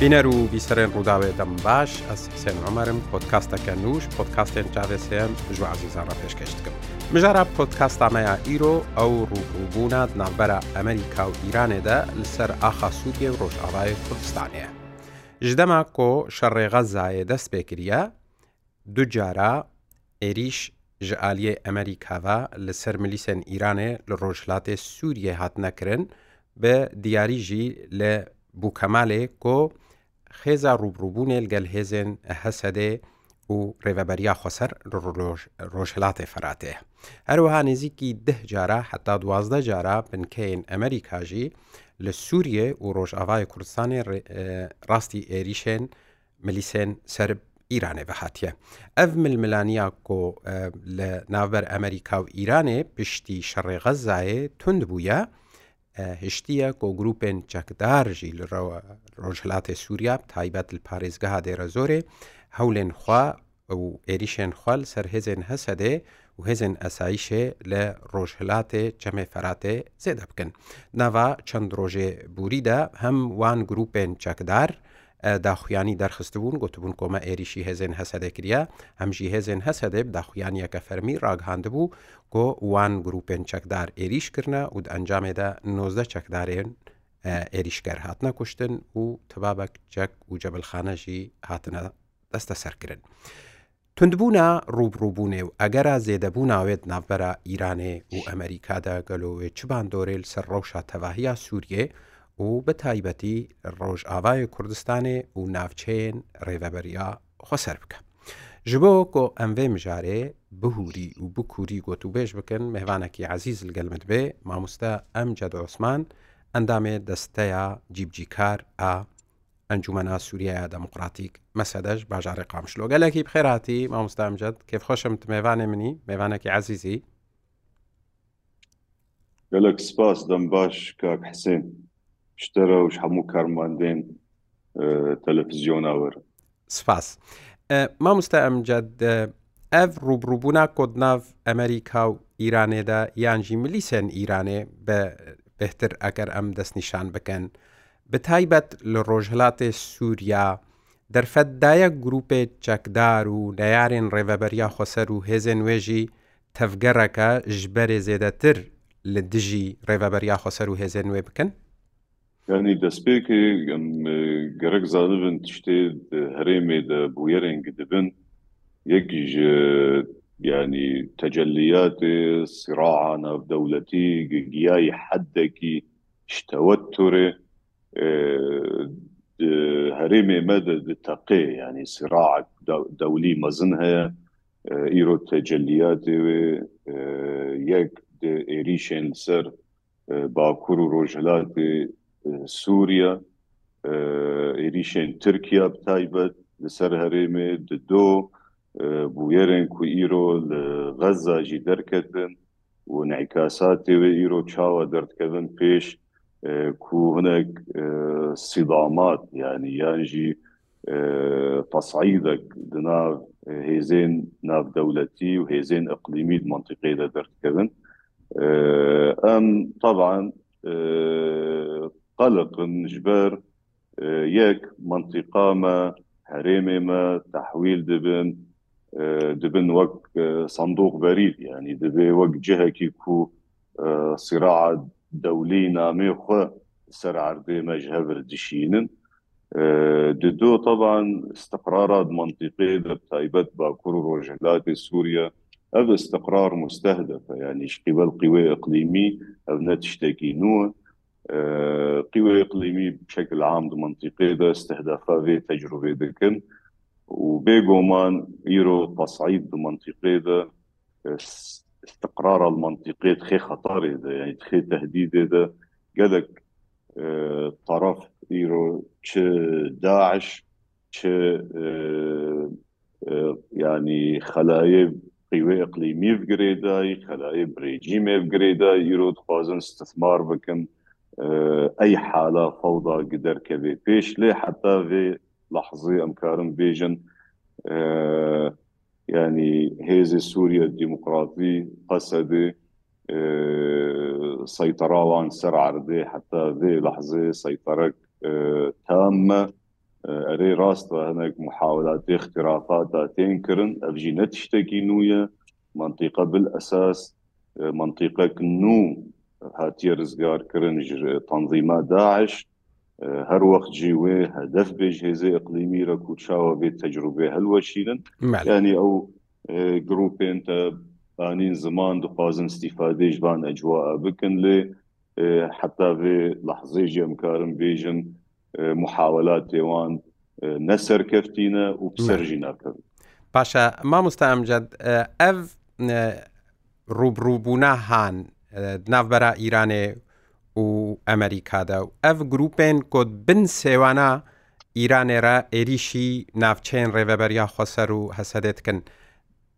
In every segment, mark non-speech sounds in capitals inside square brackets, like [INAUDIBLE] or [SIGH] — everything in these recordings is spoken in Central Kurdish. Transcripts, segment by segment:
بینەر و بیسەرێن ڕووداوێتم باش ئەس حسێن ئەمەرم پۆتکاستەکە نووش پۆتکاستێن چاوێسێن ژوازیزانە پێشکەش دەکەم مژارە پۆتکاستانەیە ئیرۆ ئەو ڕووبوونات ناوبەرە ئەمریکا و ئیرانێدا لەسەر ئاخا سوودیە و ڕۆژئاوای کوردستانەیە ژدەما کۆ شەڕێغە زایە دەست پێکریە دوجارە عێریش ji aliyê Emerîkava li ser milîsên Îranê li rojhilatê Sûriye hat nekirin bi diyarî jî li Bûkemalê ku خێزا ڕوبڕووبوونێ لەگەل هێزن هەسەدێ و ڕێبەبەریا خۆسەر ڕۆژهلاتێ فەراتەیە هەروەها نزیکی ده جارە حتا دوازدە جارە بنکەین ئەمریکاژی لە سووریە و ڕۆژئاوای کوردستانی ڕاستی ئێریشێن ملیسێن سرب ئیرانێ بەهاتیە ئەف ململانیا کۆ لە ناوبەر ئەمریکا و ئیرانێ پشتی شەڕێغەزایێ تند بووە، هشتیە کۆگرروپێن چەکدارژی لەڕەوە ڕۆژهلاتی سووریا تایبەت پارێزگەها دێرە زۆرێ هەولێن خوا ئەو عێریشێن خوال سەر هێزێن هەسەدێ و هێزن ئەساییشێ لە ڕۆژهلاتێ چەمێ فەراتێ زێدە بکەن. ناوا چەند ڕۆژێ بوریدا هەم وان گرروپێن چەکدار، داخویانی دەرخستبوون گوتبوون کۆمە ئێریشی هێزن هەسەدەکرە هەمژی هێزن هەسەدەب داخویانیەکە فەرمی ڕاگهاندبوو گۆ وان گروپێن چەکدار ئێریشکردە و ئەنجامێدا 19 چەکدارێن ئێریشکەر هاتنە کوشتن و تبابک جەک و جەبلخانەژی هاتنە دەستە سەرکردن. تندبوونا ڕوبڕووبوونێ و ئەگەرا زێدەبوو ناوێت ناوبەرە ئیرانێ و ئەمریکادا گەلۆوێ چبان دۆرێل سەر ڕەوشە تەواهیا سووریێ و بە تایبەتی ڕۆژئاوای کوردستانێ و ناوچەیەن ڕێڤەبەریا خۆسەر بکە. ji bo ku em vê mijarê bihûrî û bikûrî gotûbêj bikin mêvanekî ezîz li gel min bê mamoste em ced Osman endamê desteya cîbcîkar a encumena Sûriyeya Demokratîk mesedej bajarê qamişlo gelekî bixêratî mamoste em ced kêfxweşim tu mêvanê minî mêvanekî ezîzî gelek spas dem baş kak Hsên شتەرەوش هەموو کارماندێن تەلەڤزیۆناوەر سپاس مامۆستا ئەمجد ئەف ڕوبڕووبوونا کۆدناو ئەمریکا و ئیرانێدا یانجی ملیسێن ئیرانێ بە بهتر ئەگەر ئەم دەستنیشان بکەن بە تایبەت لە ڕۆژهڵاتێ سووریا دەرفەتدایە گروپێ چەکدار و نەیارێن ڕێڤەبەریا خۆسەر و هێزێن وێژی تەفگەڕەکە ژبەرێ زێدەتر لە دژی ڕێڤەبەریا خۆسەر و هێزێن وێ بکەن Yani destpêkê gerek zanibin tiştê herêmê de bu yerengî dibin yekî ji yani tecelliyatê sira'a navdewletî giyayî heddekî ji tewetturê herêmê me de di teqê yani sira'a dewlî mezin heye îro tecelliyatê wê yek di êrîşên ser bakur û rojhilatê سووریا عێریشێن ترکیا بتایبەت لەسەر هەرێمێ دۆ بویێرن کو ئیرۆ لە غەزاژی دەرکەتن و نیکاساتێوێ ئیرۆ چاوە دەردکەون پێش کو هەنێک سیدامات ینی یانژی تەسعیدك دناو هێزێن ناودەولەتی و هێزێن ئەقلیمی منطقەیە دەردکەون ئەم طبعاً قلق جبر یەک منطقامە هەرێمێمە تحویل دبن دبن وەک صندوق بەرید ینی دەبێ وەک جهەکی کو سراع دەولی نامێ خو سەر عردێ مەجهبر دشینن دو طبعا استقرارات منطقية بتايبت باكور وجهلات سوريا أب استقرار مستهدف يعني شقبل قوى إقليمي أو نتشتكي نوع قوى إقليمي بشكل عام دو منطقة دا استهدافها في تجربة دكن وبيقومان إيرو تصعيد دو منطقة دا استقرار المنطقة تخي خطر دا يعني تخي تهديد دا قدك طرف إيرو داعش ینی خەلایە قیوێ ئەقلیمی بگرێدای خەلایە برێجیمێ بگرێدا ئیرۆ دخوازن استثمار بکەن ئەی حالا فەودا گدەرکەبێ پێش لێ حتا وێ لەحزی ئەمکارم بێژن ینی هێزی سوورە دیموکراتی قەسەدێ سيطراوان سر عردي حتى ذي لحظة سيطرك تامة اري راست هناك محاولات اختراقات تنكرن افجي نتشتكي نوية منطقة بالأساس منطقة نو هاتیە ڕزگارکردن تنظیما داعش هەر وەخت جیوێ هەدەف بێژ هێزە ئەقلیمی رە کوچاوە بێت تەجروبێ هەلوەشیرن ینی ئەو گروپێن تە بانین زمان دخوازن استیفادەیش بان ئەجوا بکن لێ حتا بێ لەحزێژی ئەمکارم بێژن محاولات تێوان نەسەرکەفتینە و سەرژی ناکەن پاشە مامۆستا ئەمجد ئەv ڕوبڕووبوونا هاان ناوبەرە ئیرانێ و ئەمریکادا و ئەف گروپێن کۆت بن سێوانە ئیرانێرە عێریشی ناوچەین ڕێبەبەریا خۆسەر و هەسەدێتکن.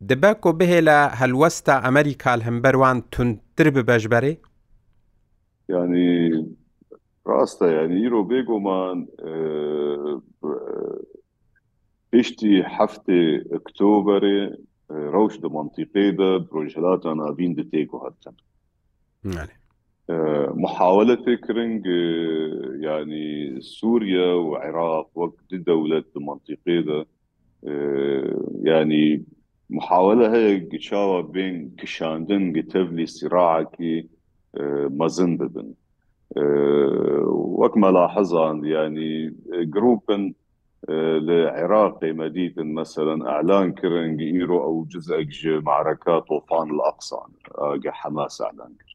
دبە کۆ بهێ لە هەلوەستا ئەمریکال هەمبەروان تونتر ببەژبەرێ؟ ینی ڕاستە ینی ئیرۆ بێگومان پشتی هەفتێ ئۆکتۆبرێ ڕەوش دە منتیقێدا پرۆژهلاتان ئاوین دە تێک و هەتن. محاولة كرنج يعني سوريا وعراق وقت دولة منطقة ده يعني محاولة هي قشاوة بين كشاندن قتبلي صراعك مزن ببن وكما لاحظا يعني جروبن العراقي مديد مثلا اعلان كرنج ايرو او جزء معركات طوفان الاقصى حماس اعلان كرنج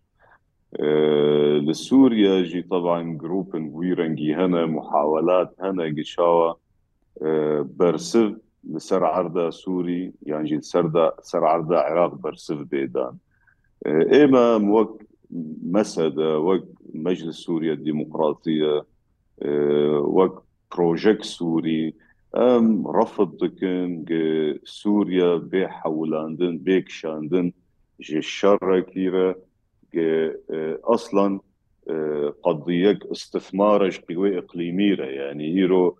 لە سووریا ژی تەوان گروپن وی ڕەنگی هەنە محاولات هەنە گشاوە بەرسف لەسەر عردا سووری یانجی سەردا سەر عردا عێراق بەرسف بێدان ئێمە وەک مەسەدە وەک مەجل سووریا دیموکراتیە وەک پرۆژێک سووری ئەم ڕەفت دکن سووریا بێ حەولاندن بێکشاندن ژێ شەڕێکیرە اصلا قضيك استثمارش قوى اقليميره يعني ايرو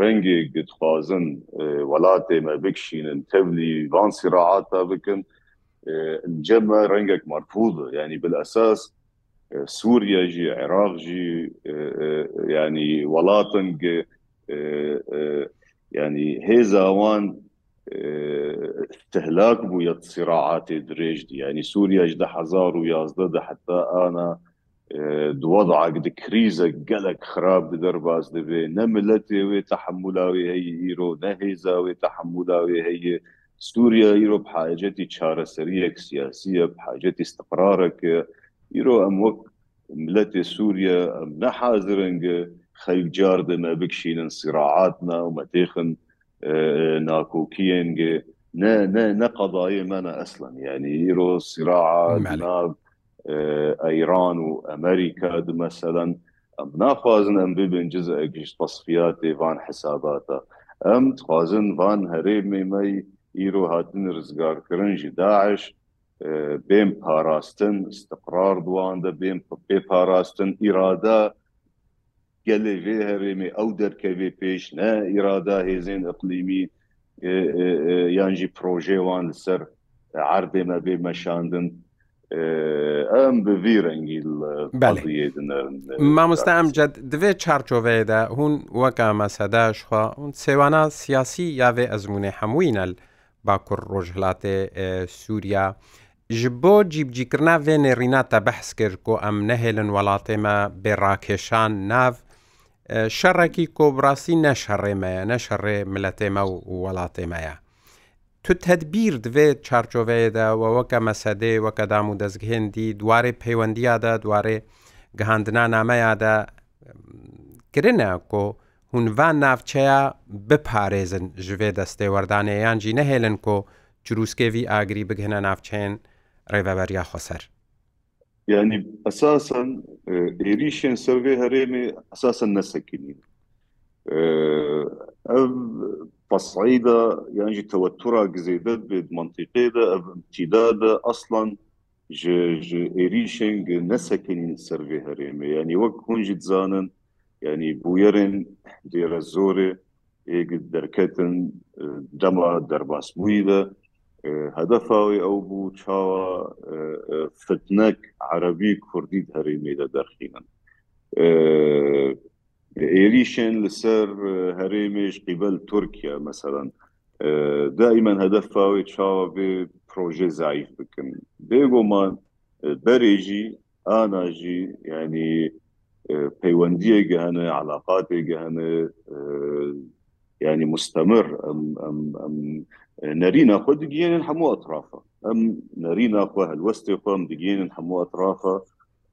رنگي گدخوازن ولاتي ما بكشينن تبلي وان صراعاتا بكن الجبهه رنگك مرفوضه يعني بالاساس سوريا جي عراق جي يعني ولاتن يعني هيزاوان استهلاك بوية صراعات دريجدي يعني سوريا جدا حزار ويازدا حتى أنا دووەضعك د کریزە گەلک خراپ دەرباز دەبێ نەملەتێ وێ تحملاوێ هەیە ئیرۆ نەهێزاوێ تحملاوێ هەیە سووریا ئیرۆ حاجەتی چارەسەریەک سیاسیە حاجەتی استقرارەکە ئیرۆ ئەم وەک ملەتێ سووریا ئەم نەحازرنگە خەیجار دەمە بکشینن سراعاتنا و مەتێخن ناکۆکیێن نەقەضایی منە ئەسلن یعنی ئیرۆ سراعاب ئەیران و ئەمریکا مەسەەن ئەم ناخوازن ئەم ببن جز ئەگەشت تەصفیات دێوان حساباتە ئەم خوازن وان هەرێ مێمەی ئیرۆ هاتن ڕزگارکردن ژی داعش بێم پاراستن استقرار بواندە بێم پێ پاراستن ئیرادا gelêjê herêmê ew derkevê pêş ne îrada hêzên iqlîmî yan jî proje wan li ser erbê me bê meşandin ئەم بڤی ڕەنگی مامۆستا ئەمجە دەوێت چارچۆڤەیەدا هون وەک ئامەسەداشخوا هون سێوانە سیاسی یاوێ ئەزمونێ هەمووینەل باکوڕ ڕۆژهڵاتێ سووریا ji bo cîbcîkirina vê nêrîna te behs kir ku em nehêlin welatê me bê rakeşan nav شەڕێکی کۆبراسی نەشەڕێمەیە نەشەڕێ ملەتێمە و وڵاتێمەیە. تو تدبیر دوێت چارچۆڤەیەدا و وەکە مەسەدێ وەکە دام و دەستگهێندی دوارێ پەیوەندیادا دوارێ گەهاندنا نامەیادا کرنە کۆ هونڤان ناوچەیە بپارێزن ژێ دەستێ وەردانەیەیانجی نەهێلن کۆ جروسکێوی ئاگری بگهێنە ناوچێن ڕێبەبەریا خۆسەر. Yani esasen erişen serve heremi esasen nesekinin. Ev pasayda yani tevattura gizeyde bir mantıkı da ev imtida da aslan erişen nesekinin serve heremi. Yani vak kunjit zanın yani bu yerin dira zori derketin dema derbas buydu. هەدەفاوی ئەو بوو چاوە فتنەک عەربی کوردی هەرێمی لە دەرخینن عێریشێن لەسەر هەرێمێش قیبل تورکیا مەسەرەن دائیمەن هەدەفاوی چاوە بێ پرۆژێ زایف بکن بێگۆمان بەرێژی ئاناژی ینی پەیوەندیە گەهنە علااقات گەهنە ینی مستەمر نەرینە خۆ دگێنن هەموو ئەطرافە ئەم نەرینە خۆ هەلوەستی خۆم دگێنن هەموو ئەطرافە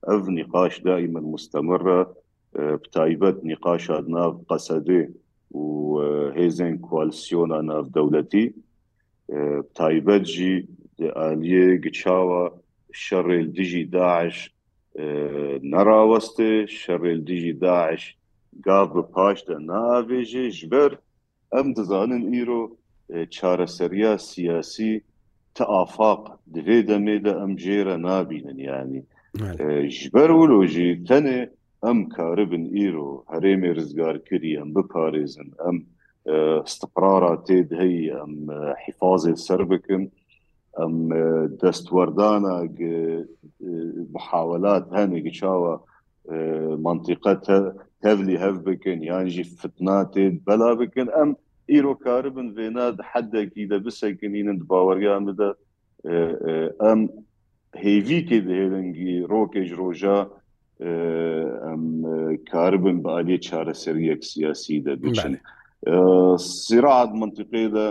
ئەف نقاش دائما مستمرە بتایبەت نقاشات ناو قەسەدێ و هێزن کوالسیۆنا ناودەولەتی تایبەت جی عالیە گچاوە شەڕێل دژی داعش نراوەستێ شەڕێل دژی داعش گاو بە پاشدا ناوێژێ ژبەر ئەم دەزانن ئیرۆ çareseriya siyasî te afaq divê demê de em jêre nabînin yanî ji ber wilo jî tenê em karibin îro herêmê rizgarkirî em biparêzin em استقرارا تê diheyî em hifazê ser bikin em destwerdana mihawelat henekî çawa منطقه tevlî hev bikin yan jî fitna tê bela bikin em ئیرۆ کاربن وێنا حدێکی دە بسەکنینن باوەریان بدە ئەم هێویکێ دێرەنگی ڕۆکێژ ڕۆژە کاربن بە عالی چارەسەریەک سیاسی دەبچن سیرات منتیقێ دە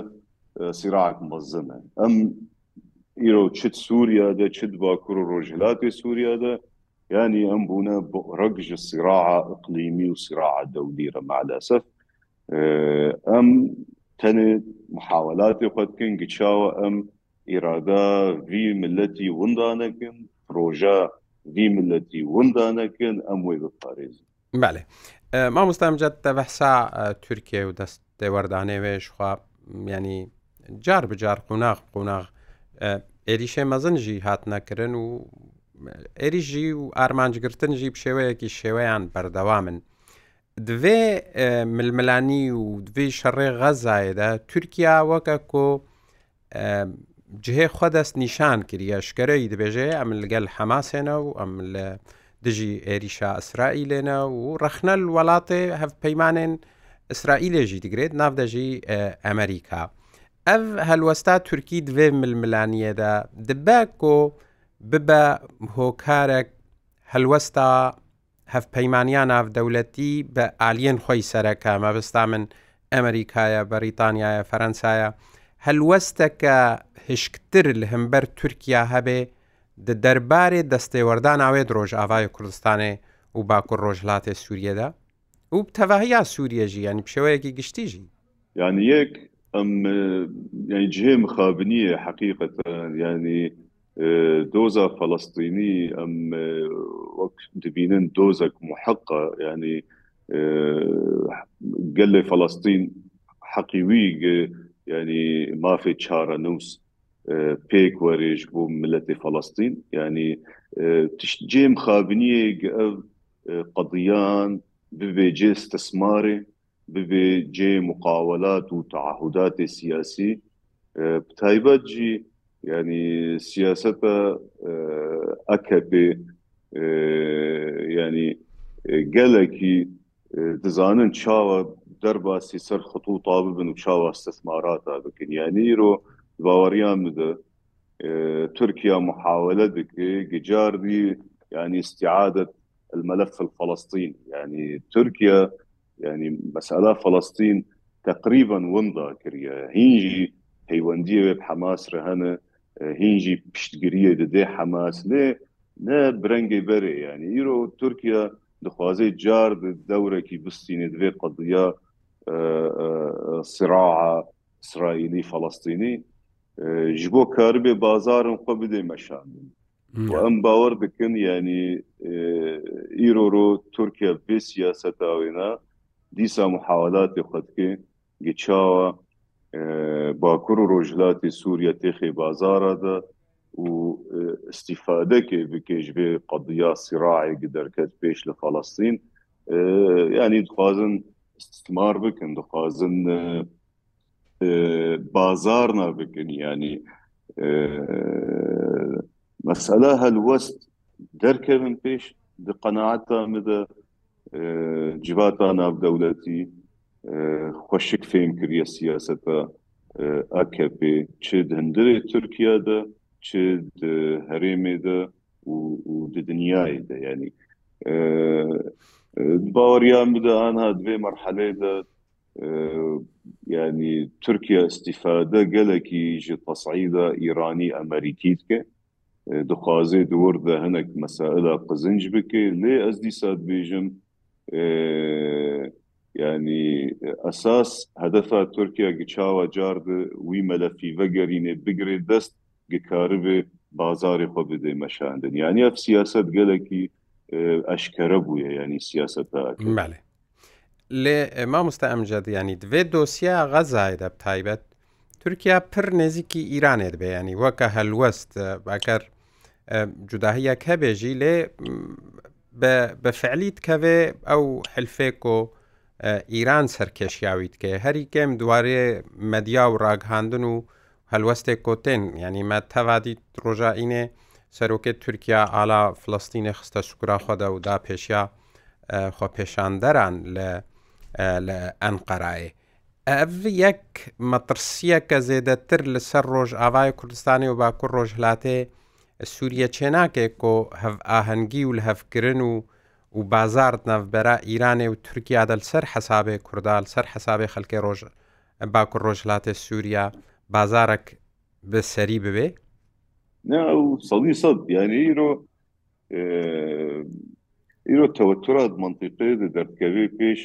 سیراک مەزمە ئەم ئیرۆ چت سووریا دە چت باکوور و ڕۆژهلاتی سووریا دە ینی ئەم بوونە ڕەگژ سیراع ئەقلیمی و سیراع دەودیرە مالەسەف ئەم تەنێت محاولاتی خودکن گچاوە ئەم ئیرادا وی ملەتی وندانەکن پرۆژە وی ملەتی وندانەکن ئەم وی بپارێزی بەێ مامۆستامجد دەبەحسا تورکێ و دەست دەوەردانێوێشخوا ینی جار بجار قوناغ قوناغ ئێریشێ مەزنجی هاتنەکردن و ئێریژی و ئارمانجگرتنجی شێوەیەکی شێوەیان بەردەوامن دوێ ململانی و دوێ شەڕێ غەزایەدا تورکیا وەکە کۆ جهێ خۆ دەست نیشان کردە شکەرەی دەبێژێ ئەم لەگەل حەماسێنە و ئەم لە دژی عێریشا ئەسرائیل لێنە و ڕخنە وڵاتێ هەف پەیمانێن ئیسرائیلێژی دەگرێت ناودەژی ئەمریکا. ئەف هەلوەستا تورکی دوێ ململانیەدا دبە کۆ ببە هۆکارێک هەلوەستا هەف پەیمانیان ناودەولەتی بە ئالین خۆی سەرەکە مەبستا من ئەمریکایە بەریتانیایە فەەنسایە هەلوەستەکە هشکتر لە هەمبەر تورکیا هەبێ دەربارێ دەستێوەردان ئاوێ درۆژ ئاوای کوردستانی و باکوور ڕۆژلاتێ سووریەدا و تەواهیا سووریەژی ینی پشێوەیەکی گشتیژی یعنی یەک ئەم جێ مخابنیە حقیقەت ینی دۆزە فەلستینی ئەم وەک دبینن دۆزەك محقە ینی گەل لە فەلستین حەقیوی ینی مافی چارە نووس پێک وەرێژ بۆ ملەتی فەلستین ینی جێم خابنیە ئەو قەدیان ببێجێ استثمارێ ببێ جێ مقاولات و تعهداتی سیاسی تایبەت جی yani siyasete e, AKP e, yani e, gelekî e, dizanin çawa derbasî ser xutû tabı bin çawa istismarata bikin yani îro bavariyan mide e, Türkiye muhawele dike gicar dî yani istiadet الملف الفلسطيني يعني تركيا يعني مسألة فلسطين تقريبا وندا كريا هينجي هيوندية بحماس رهنه هینجی پشتگیریە دەدێ حەماس لێ نە برەنگی بەرێ ینی ئیرۆ تورکیا دخوازەی جار دەورێکی بستینێ دوێ قەدیا سراعە اسرائیلی فلسطینی ji bo karibê bazarin xwe bidê meşandin em bawer dikin yanî îro ro Türkiye bê siyaseta wêna dîsa muhawelatê xwe dike gi çawa باkur û rojhilatê Sûriya têxê bazara de û istifadekê bike ji vê qediya sirayê gi derket pêş li Falastîn yanî dixwazin istismar bikin dixwazin bazarna bikin yani mesela helwest derkevin pêş di qenaata me de civata navdewletî xweşik fêm kiriye siyaseta AKP çi hindirê Türkiye de çi herêmê de û di dinyayê de yani baweriyan bide anha divê merhelê de yani Türkiye istifade gelekî ji tasî de İranî Emerîkî dike dixwazê dor de hinek mesaila qizinc bike lê ez dîsa dibêjim yani esas hedefa Türkiye giçawa cardı wî melefî vegerînê bigirê dest gikaribê bazarê xwe bidê meşandin yani ev siyaset gelekî eşkere bûye yani siyaseta lê ma musta emced yanî divê dosya xezayê de taybet Türkiye pir nêzikî îranê dibe yanî weke helwest beker cudahiyek hebêjî lê بفعلی تکەوێ ئەو حلفێک و ئیران سەرکێشیاویت کێ هەری کێم دوارێ مەدیا و ڕاگهاندن و هەلوەستێک کۆتێن ینی مەتەوادی ڕۆژائینێ سەرۆکێت تورکیا ئالا فلستینە خستە سوکراخوادا و دا پێشیا خۆ پێشاندەران لە لە ئەنقەرایە ئەڤ یەک مەترسیە کە زێدەتر لەسەر ڕۆژ ئاوای کوردستانی و باکوور ڕۆژهلاتێ سووریە چێناکێک کۆ هەف ئاهەنگی و لە هەفکردن و و بازار نەڤبەرە ئیرانێ و تورکیا دەل سەر حسابێ کوردال سەر حسابێ خەلکێ ڕۆژ باکو ڕۆژلاتێ سووریا بازارك بسري ببي نعم صدي صد يعني ايرو ايرو توترات منطقيه دردكبي بيش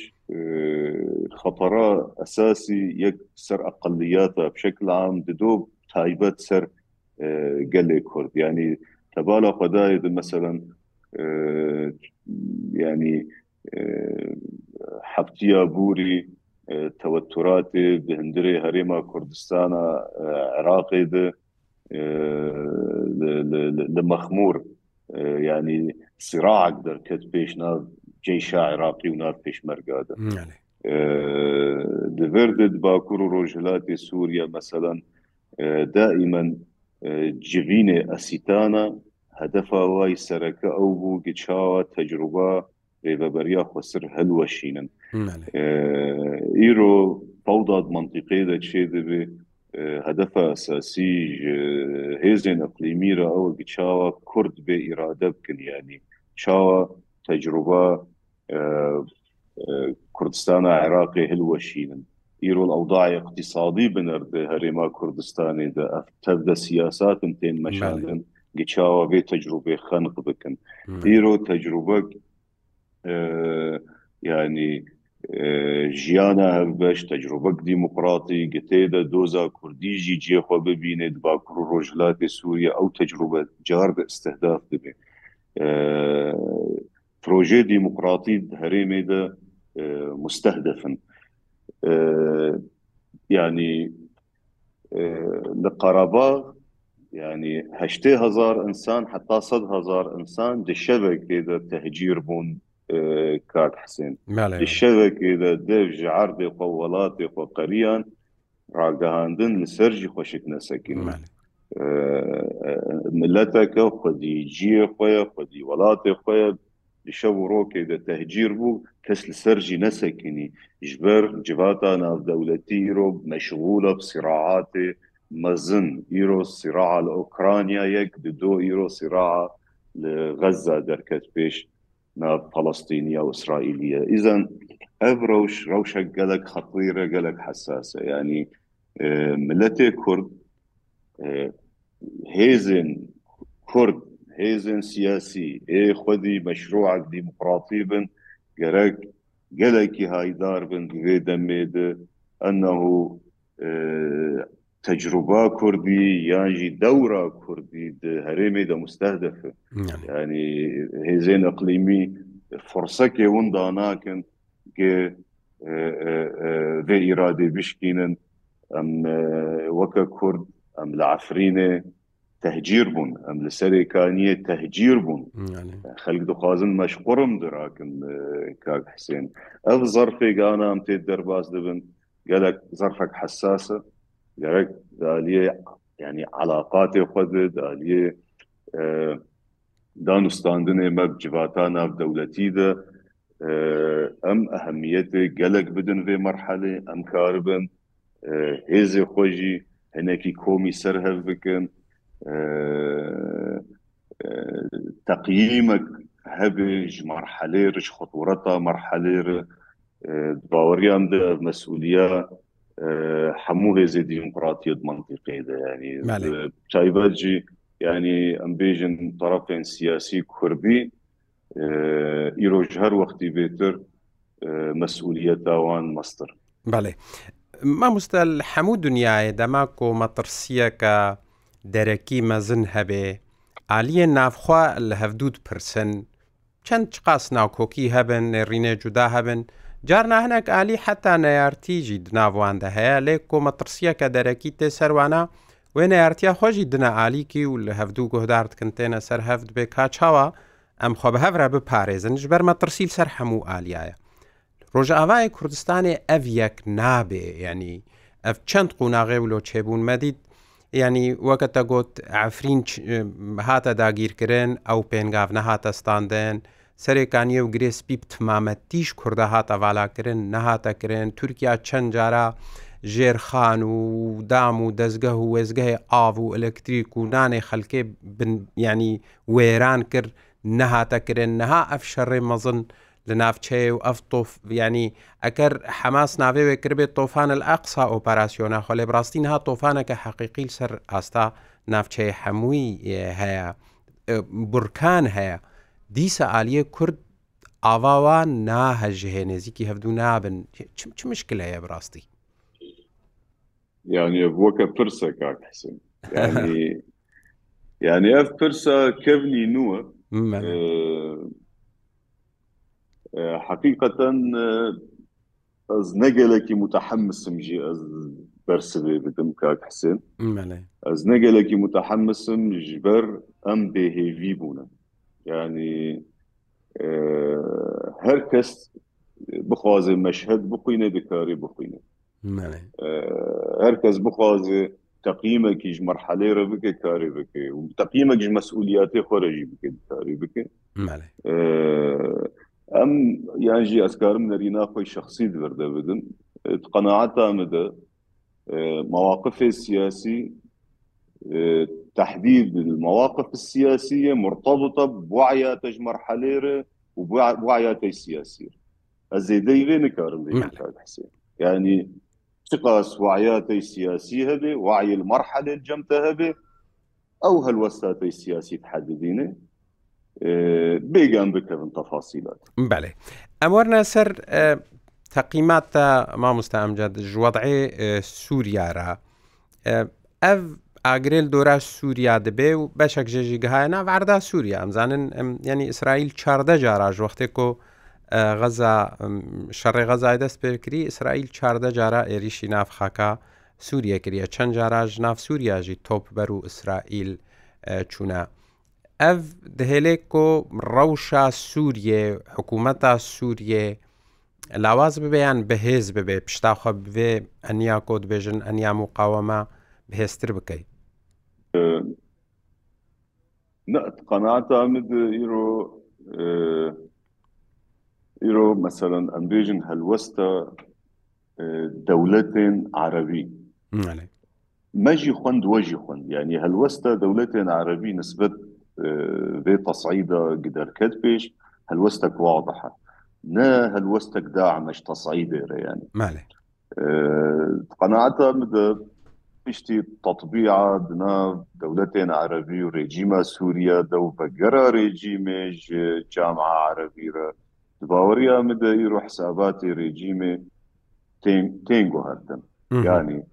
خطراء اساسي يك سر اقلياتها بشكل عام ددوب تايبات سر قلي كرد يعني تبالا قضايا مثلا ینی هەفتیا بوری تەوەتوراتی بهندرێ هەرێما کوردستانە عراقی د لە مەخمور ینی سراعک دەرکەت پێش ناو جیشا عراقی و ناو پێشمەرگادە دەوردت باکوور و ڕۆژهلاتی سووریا مەسەەن دائیمەن جوینێ ئەسیتانە هەدەفا وای سەرەکە ئەو بوو گچاوە تەجروبە ڕێبەبەریا خۆسر هەلوەشینن ئیرۆ پەوداد منتیقی دەچێ دەبێ هەدەفە ئەساسی هێزێن ئەقلیمیرە ئەوە گچاوە کورد بێ ئیرادە بکنیانی چاوە تەجروبە کوردستان عێراقی هلوەشینن ئیرۆ ئەودا اقتصادی بنەر بێ هەرێما کوردستانی دە تەبدە سیاساتن تێن مەشاندن. geçava ve tecrübe hanık bakın. Diro tecrübe yani ژیانە هەربەش تەجربەك دیموکراتی گتێدا دۆزا کوردیژی جێخوا ببینێت باکوور و ڕۆژلاتی سووریە ئەو تەجربە جار بە استهداف دەبێ پروۆژێ دیموکراتی هەرێمێدا مستەهدەفن ینی لە قەرەباغ يعني هشتي هزار انسان حتى صد هزار انسان دشبك اذا تهجير بون كاك حسين دشبك اذا دف جعردي قولاتي قريان راقهاندن لسرجي خوشك نسكين ملتك خدي جي خويا خدي ولاتي خويا دشب وروكي اذا تهجير بو كس لسرجي نسكني جبر جباتا ناف دولتي روب مشغولة بصراعاتي مەزن ئیرۆ سیراع لە ئۆکرانیا یەک دو ئیرۆ سیراع لە غەزا دەرکەت پێش پەڵستینیا و ئیسرائیلیە ئیزان ئەف ڕەوش ڕەوشە گەلک خەقیرە گەلک حساسە ینی ملەتێ کورد هێزن کورد هێزن سیاسی ئێ خودی مەشروعک دیموقراتی بن گەرەک گەلێکی هایدار بن دوێ دەمێدە ئەنه تجربه کردی یانجی دوره کردی د هرمه د مستهدف یعنی هزین اقلیمی فرصه کې ون دانا کن کې د اراده بشکینن ام وک کرد ام لعفرینه تهجیر بون ام لسری کانیه تهجیر بون خلق دخوازن مشقرم دراکن کاک حسین اف ظرفی گانا ام تید درباز دبن گلک ظرفک حساسه gerek daliye yani alaqatê xwe de daliye danûstandinê me civata nav dewletî de em ehemmiyetê gelek bidin vê merhelê em karibin hêzê xwe jî hinekî komî ser hev bikin تقييمك هبه ji merhelê ji xtureta merhelê re baweriyan de mesuliya هەموو هێزی دیموکراتیت منطقی دا ینی چایبەتجی ینی ئەمبێژن طرفین سیاسی کوردی ئیرۆژ هەر وەختی بێتر مەسئولیتتاوان مەستر بەڵێ مامۆستا هەموو دنیاە دەما کۆمەترسیەکە دەرەکی مەزن هەبێ عالیە نافخوا لە هەفتود پرسن چەند چقاس ناوکۆکی هەبن ڕینێ جودا هەبن جارنا هەنێک علی حتا نەیارتیژی دناواندا هەیە لێ کۆمەترسیەکە دەرەکی تێ سەروانە وێ نەیارتیا خۆشی دنەعالیکی و لە هەفتوو گۆهدارتکن تێنە سەر هەفت بێ کاچاوە ئەم خۆ بەهەورە بپارێزنش بەرمە ترسیل سەر هەموو ئالیایە. ڕۆژئاوای کوردستانی ئەڤ یەک نابێ ینی ئەف چەند قوناغێ ولۆ چێبوون مەدید ینی وەکەتە گوت ئەفرین هاتە داگیرکردن ئەو پێنگاو نەهاتە ستاندێن، سەرێکانیە و گرێسپی تمامەتیش کووردە هاتە ڤالاکردن نەهاتەکردن تورکیا چەند جارە ژێرخان و دام و دەستگە و وێزگەی ئاو و ئەلەکتریک و نانێ خەلکێ ینی وێران کرد نەهاتەکردن نەها ئەف شەڕێ مەزن لە ناوچەیە و ئەف تۆف ینی ئەگەر حەماس ناوێوێ کردبێت تۆفانە لە ئەقسا ئۆپەراسسیۆنە خۆلێ ڕاستین ها تۆفانەکە حەقیقیل سەر ئاستا ناوچەیە هەمووی هەیە بورکان هەیە. دیسە عالیە کورد ئاواوان ناهەژهێ نێزییکی هەفتوو نابن چ مشکلەیە بڕاستی یانە بووکە پرسە کاکەسم [LAUGHS] یعنی ئەف پرسە کەونی نووە حقیقەن ئەس نەگەلێکی متحمسم ژی ئەس بەرسێ بدم کاک حسن ئەس نەگەلێکی متحمسم ژ بەر ئەم بێهێوی بوونە yani her kes bixwaze meşhed bixwîne dikarî bixwîne her kes bixwaze teqîmekî ji merhelê re bike karê bike û teqîmek ji mesuliyatê xwe re jî bike dikarî bike em yan jî ez karim nerîna xwe şexsî diverde bidim qenaeta me de mewaqifê siyasî تحديد المواقف السياسية مرتبطة بوعياتج مرحليرة وبوعياتي سياسية هذي دي غير نكارم دي حسين يعني تقاس وعياتي سياسية هبه وعي المرحلة الجمتة هبه أو هالوساتي السياسي تحددينه بيجان بكرن تفاصيلات بله أمرنا سر تەقیمات تا مامۆستا ئەمجاد ژوەدعێ سووریارە ئەف ئاگرێل دۆرا سووریا دەبێ و بەشێک ژێژی گەهایەنا عردا سووریا ئەمزانن ینی ئیسرائیل چاردە جاراژ وەختێک و غەزا شەڕێ غەزای دەست پێکری ئیسرائیل چاردە جارە عێریشی نافخاکە سووریە کریە چەند جاراژ ناف سووریاژی تۆپ بەر و ئیسرائیل چوونە. ئەف دهێلێک کۆ ڕەوشە سووریێ حکوومەتە سووریێ لاواز ببیان بەهێز ببێ پشتاخە بێ ئەنیا کۆ دبێژن ئەنیا و قاوەمە بهێزتر بکەیت. نقد قناعة مد إيرو إيرو مثلا أمريجن هلوستا دولة عربي ماجي خوند واجي خوند يعني هلوستا دولة عربي نسبة في تصعيدة قدر كتبش هلوستك واضحة نا هلوستك داعمش تصعيدة يعني مالي قناعتها مدى پشتی تطبیع دنا دولتین عربی و رژیم سوریه دو بگره رژیمش جامعه عربی را باوریا مدهی رو حسابات رژیم تینگو هردن یعنی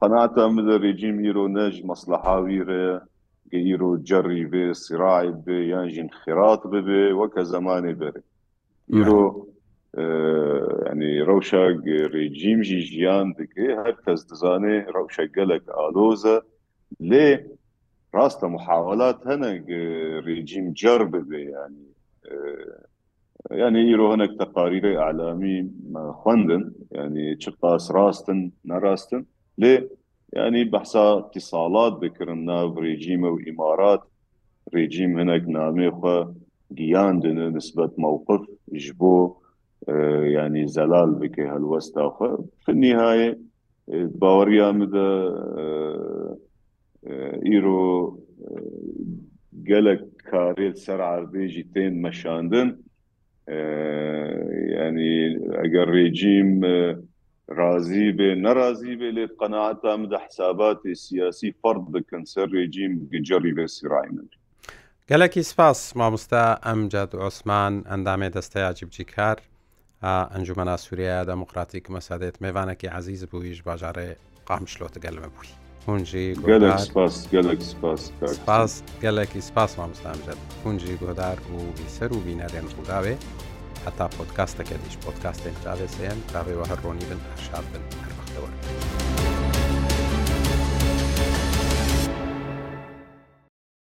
قناعتا مده رژیم ایرو نج مصلحاوی را ایرو جری به صراعی به یعنی انخراط به وک زمانی بره ایرو ینی ڕەوشە ڕێجیمژی ژیان دکێ هەر کەس دەزانێ ڕەوشە گەلک ئالۆزە لێ ڕاستە محاولات هەنەك ڕێجیم جەر ببێ ینی ینی ئیرۆ هەنێک تەقاریرە ئالامی خوندن ینی چ پاس ڕاستن نەڕاستن لێ ینی بەحسا تیساڵات بکردن ناو ڕێجیمە و ئیمارات ڕێجیم هەنێک نامێ خو گیاندنە نسبت مووقف ji بۆ ینی زەلال بکە هەلوەستاخە نیهایە باوەڕیاندا ئیرۆ gelek karê ser erbê jî tên meşandin yani eger rejim razî bê nerazî bê lê qenaata min de hesabatê siyasî ferd bikin ser rejim gicerî vê sirayê min gelekî spas mamosta em ced Osman endamê desteya cibcî kar ئەنجومەنا سووریا دەموقراتیک مەسادێت میێوانێکی عزیز بوویش باژارێ قامشلۆتە گەلمە بووی هونجی سپاس گەلێکی سپاس مامستانجد هونجی گۆدار و بیسەر و بینەرێن خودداوێ هەتا پۆتکاستەکە دیش پۆتکاستێک داوێ سێن داوێەوە هەرڕۆنی بن هەشار بن هەروەختەوە.